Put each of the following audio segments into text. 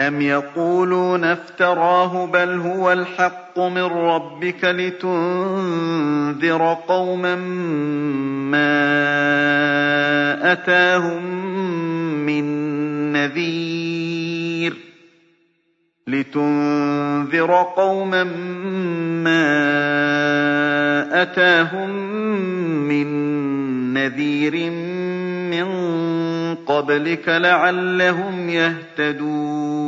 أَمْ يَقُولُونَ افْتَرَاهُ ۖ بَلْ هُوَ الْحَقُّ مِن رَّبِّكَ لِتُنذِرَ قَوْمًا مَّا أَتَاهُم مِّن نَّذِيرٍ لِتُنذِرَ قَوْمًا مَّا أَتَاهُم مِّن نَّذِيرٍ مِّن قَبْلِكَ لَعَلَّهُمْ يَهْتَدُونَ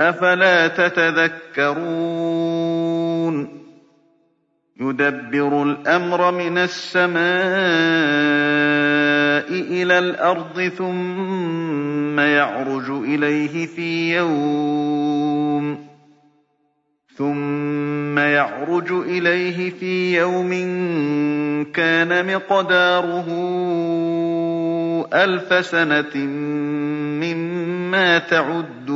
أَفَلَا تَتَذَكَّرُونَ يُدَبِّرُ الْأَمْرَ مِنَ السَّمَاءِ إِلَى الْأَرْضِ ثُمَّ يَعْرُجُ إِلَيْهِ فِي يَوْمٍ ثُمَّ يَعْرُجُ إِلَيْهِ فِي يَوْمٍ كَانَ مِقْدَارُهُ أَلْفَ سَنَةٍ مِّمَّا تَعُدُّونَ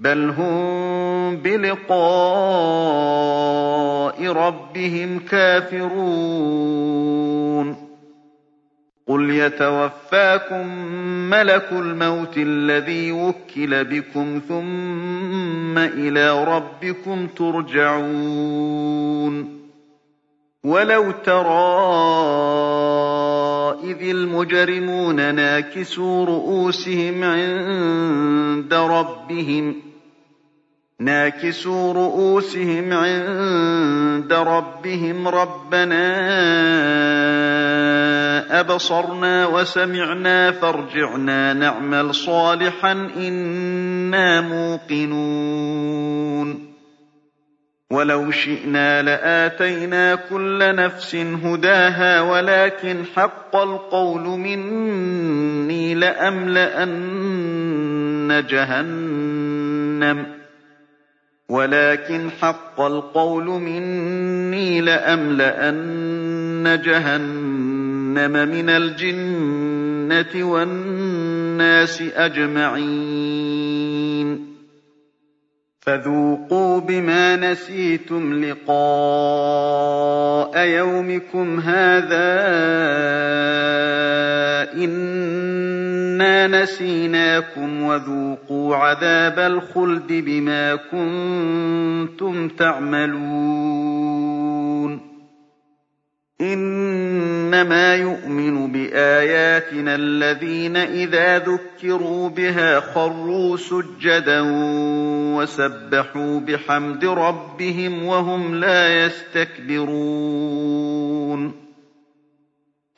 بَلْ هُم بِلِقَاءِ رَبِّهِمْ كَافِرُونَ قُلْ يَتَوَفَّاكُم مَّلَكُ الْمَوْتِ الَّذِي وُكِّلَ بِكُمْ ثُمَّ إِلَىٰ رَبِّكُمْ تُرْجَعُونَ وَلَوْ تَرَىٰ إِذِ الْمُجْرِمُونَ نَاكِسُو رُءُوسِهِمْ عِندَ رَبِّهِمْ ناكسوا رؤوسهم عند ربهم ربنا أبصرنا وسمعنا فارجعنا نعمل صالحا إنا موقنون. ولو شئنا لآتينا كل نفس هداها ولكن حق القول مني لأملأن جهنم. ولكن حق القول مني لأملأن جهنم من الجنة والناس أجمعين. فذوقوا بما نسيتم لقاء يومكم هذا إِنَّا نَسِينَاكُمْ وَذُوقُوا عَذَابَ الْخُلْدِ بِمَا كُنتُمْ تَعْمَلُونَ إِنَّمَا يُؤْمِنُ بِآيَاتِنَا الَّذِينَ إِذَا ذُكِّرُوا بِهَا خَرُّوا سُجَّدًا وَسَبَّحُوا بِحَمْدِ رَبِّهِمْ وَهُمْ لَا يَسْتَكْبِرُونَ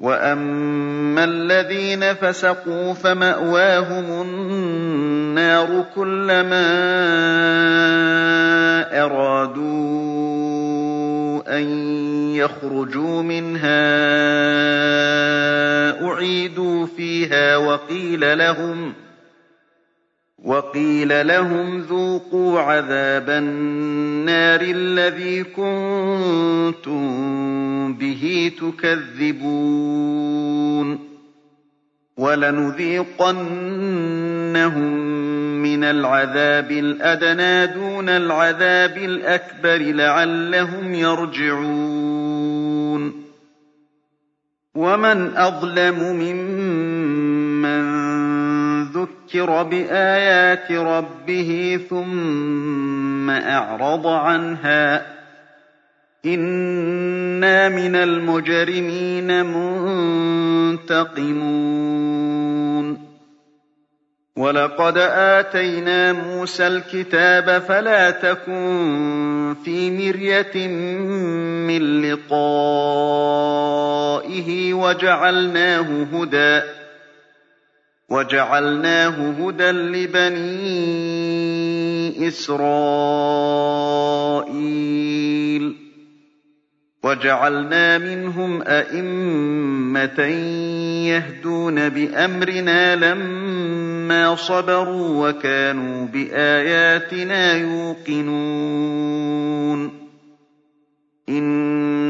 وأما الذين فسقوا فمأواهم النار كلما أرادوا أن يخرجوا منها أعيدوا فيها وقيل لهم وقيل لهم ذوقوا عذاب النار الذي كنتم به تكذبون ولنذيقنهم من العذاب الأدنى دون العذاب الأكبر لعلهم يرجعون. ومن أظلم ممن ذكر بآيات ربه ثم أعرض عنها. إنا من المجرمين منتقمون. ولقد آتينا موسى الكتاب فلا تكن في مرية من لقائه وجعلناه هدى. وجعلناه هدى لبني إسرائيل. وجعلنا منهم أئمة يهدون بأمرنا لما صبروا وكانوا بآياتنا يوقنون.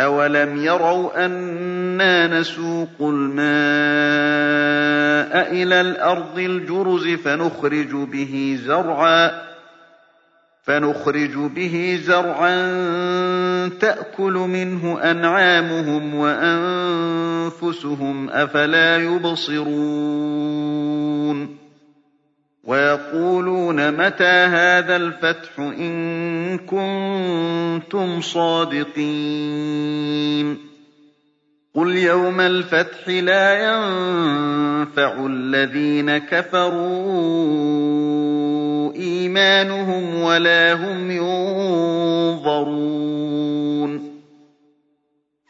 أَوَلَمْ يَرَوْا أَنَّا نَسُوقُ الْمَاءَ إِلَى الْأَرْضِ الْجُرُزِ فَنُخْرِجُ بِهِ زَرْعًا فنخرج به زرعا تأكل منه أنعامهم وأنفسهم أفلا يبصرون ويقولون متى هذا الفتح إن كنتم صادقين قل يوم الفتح لا ينفع الذين كفروا إيمانهم ولا هم ينظرون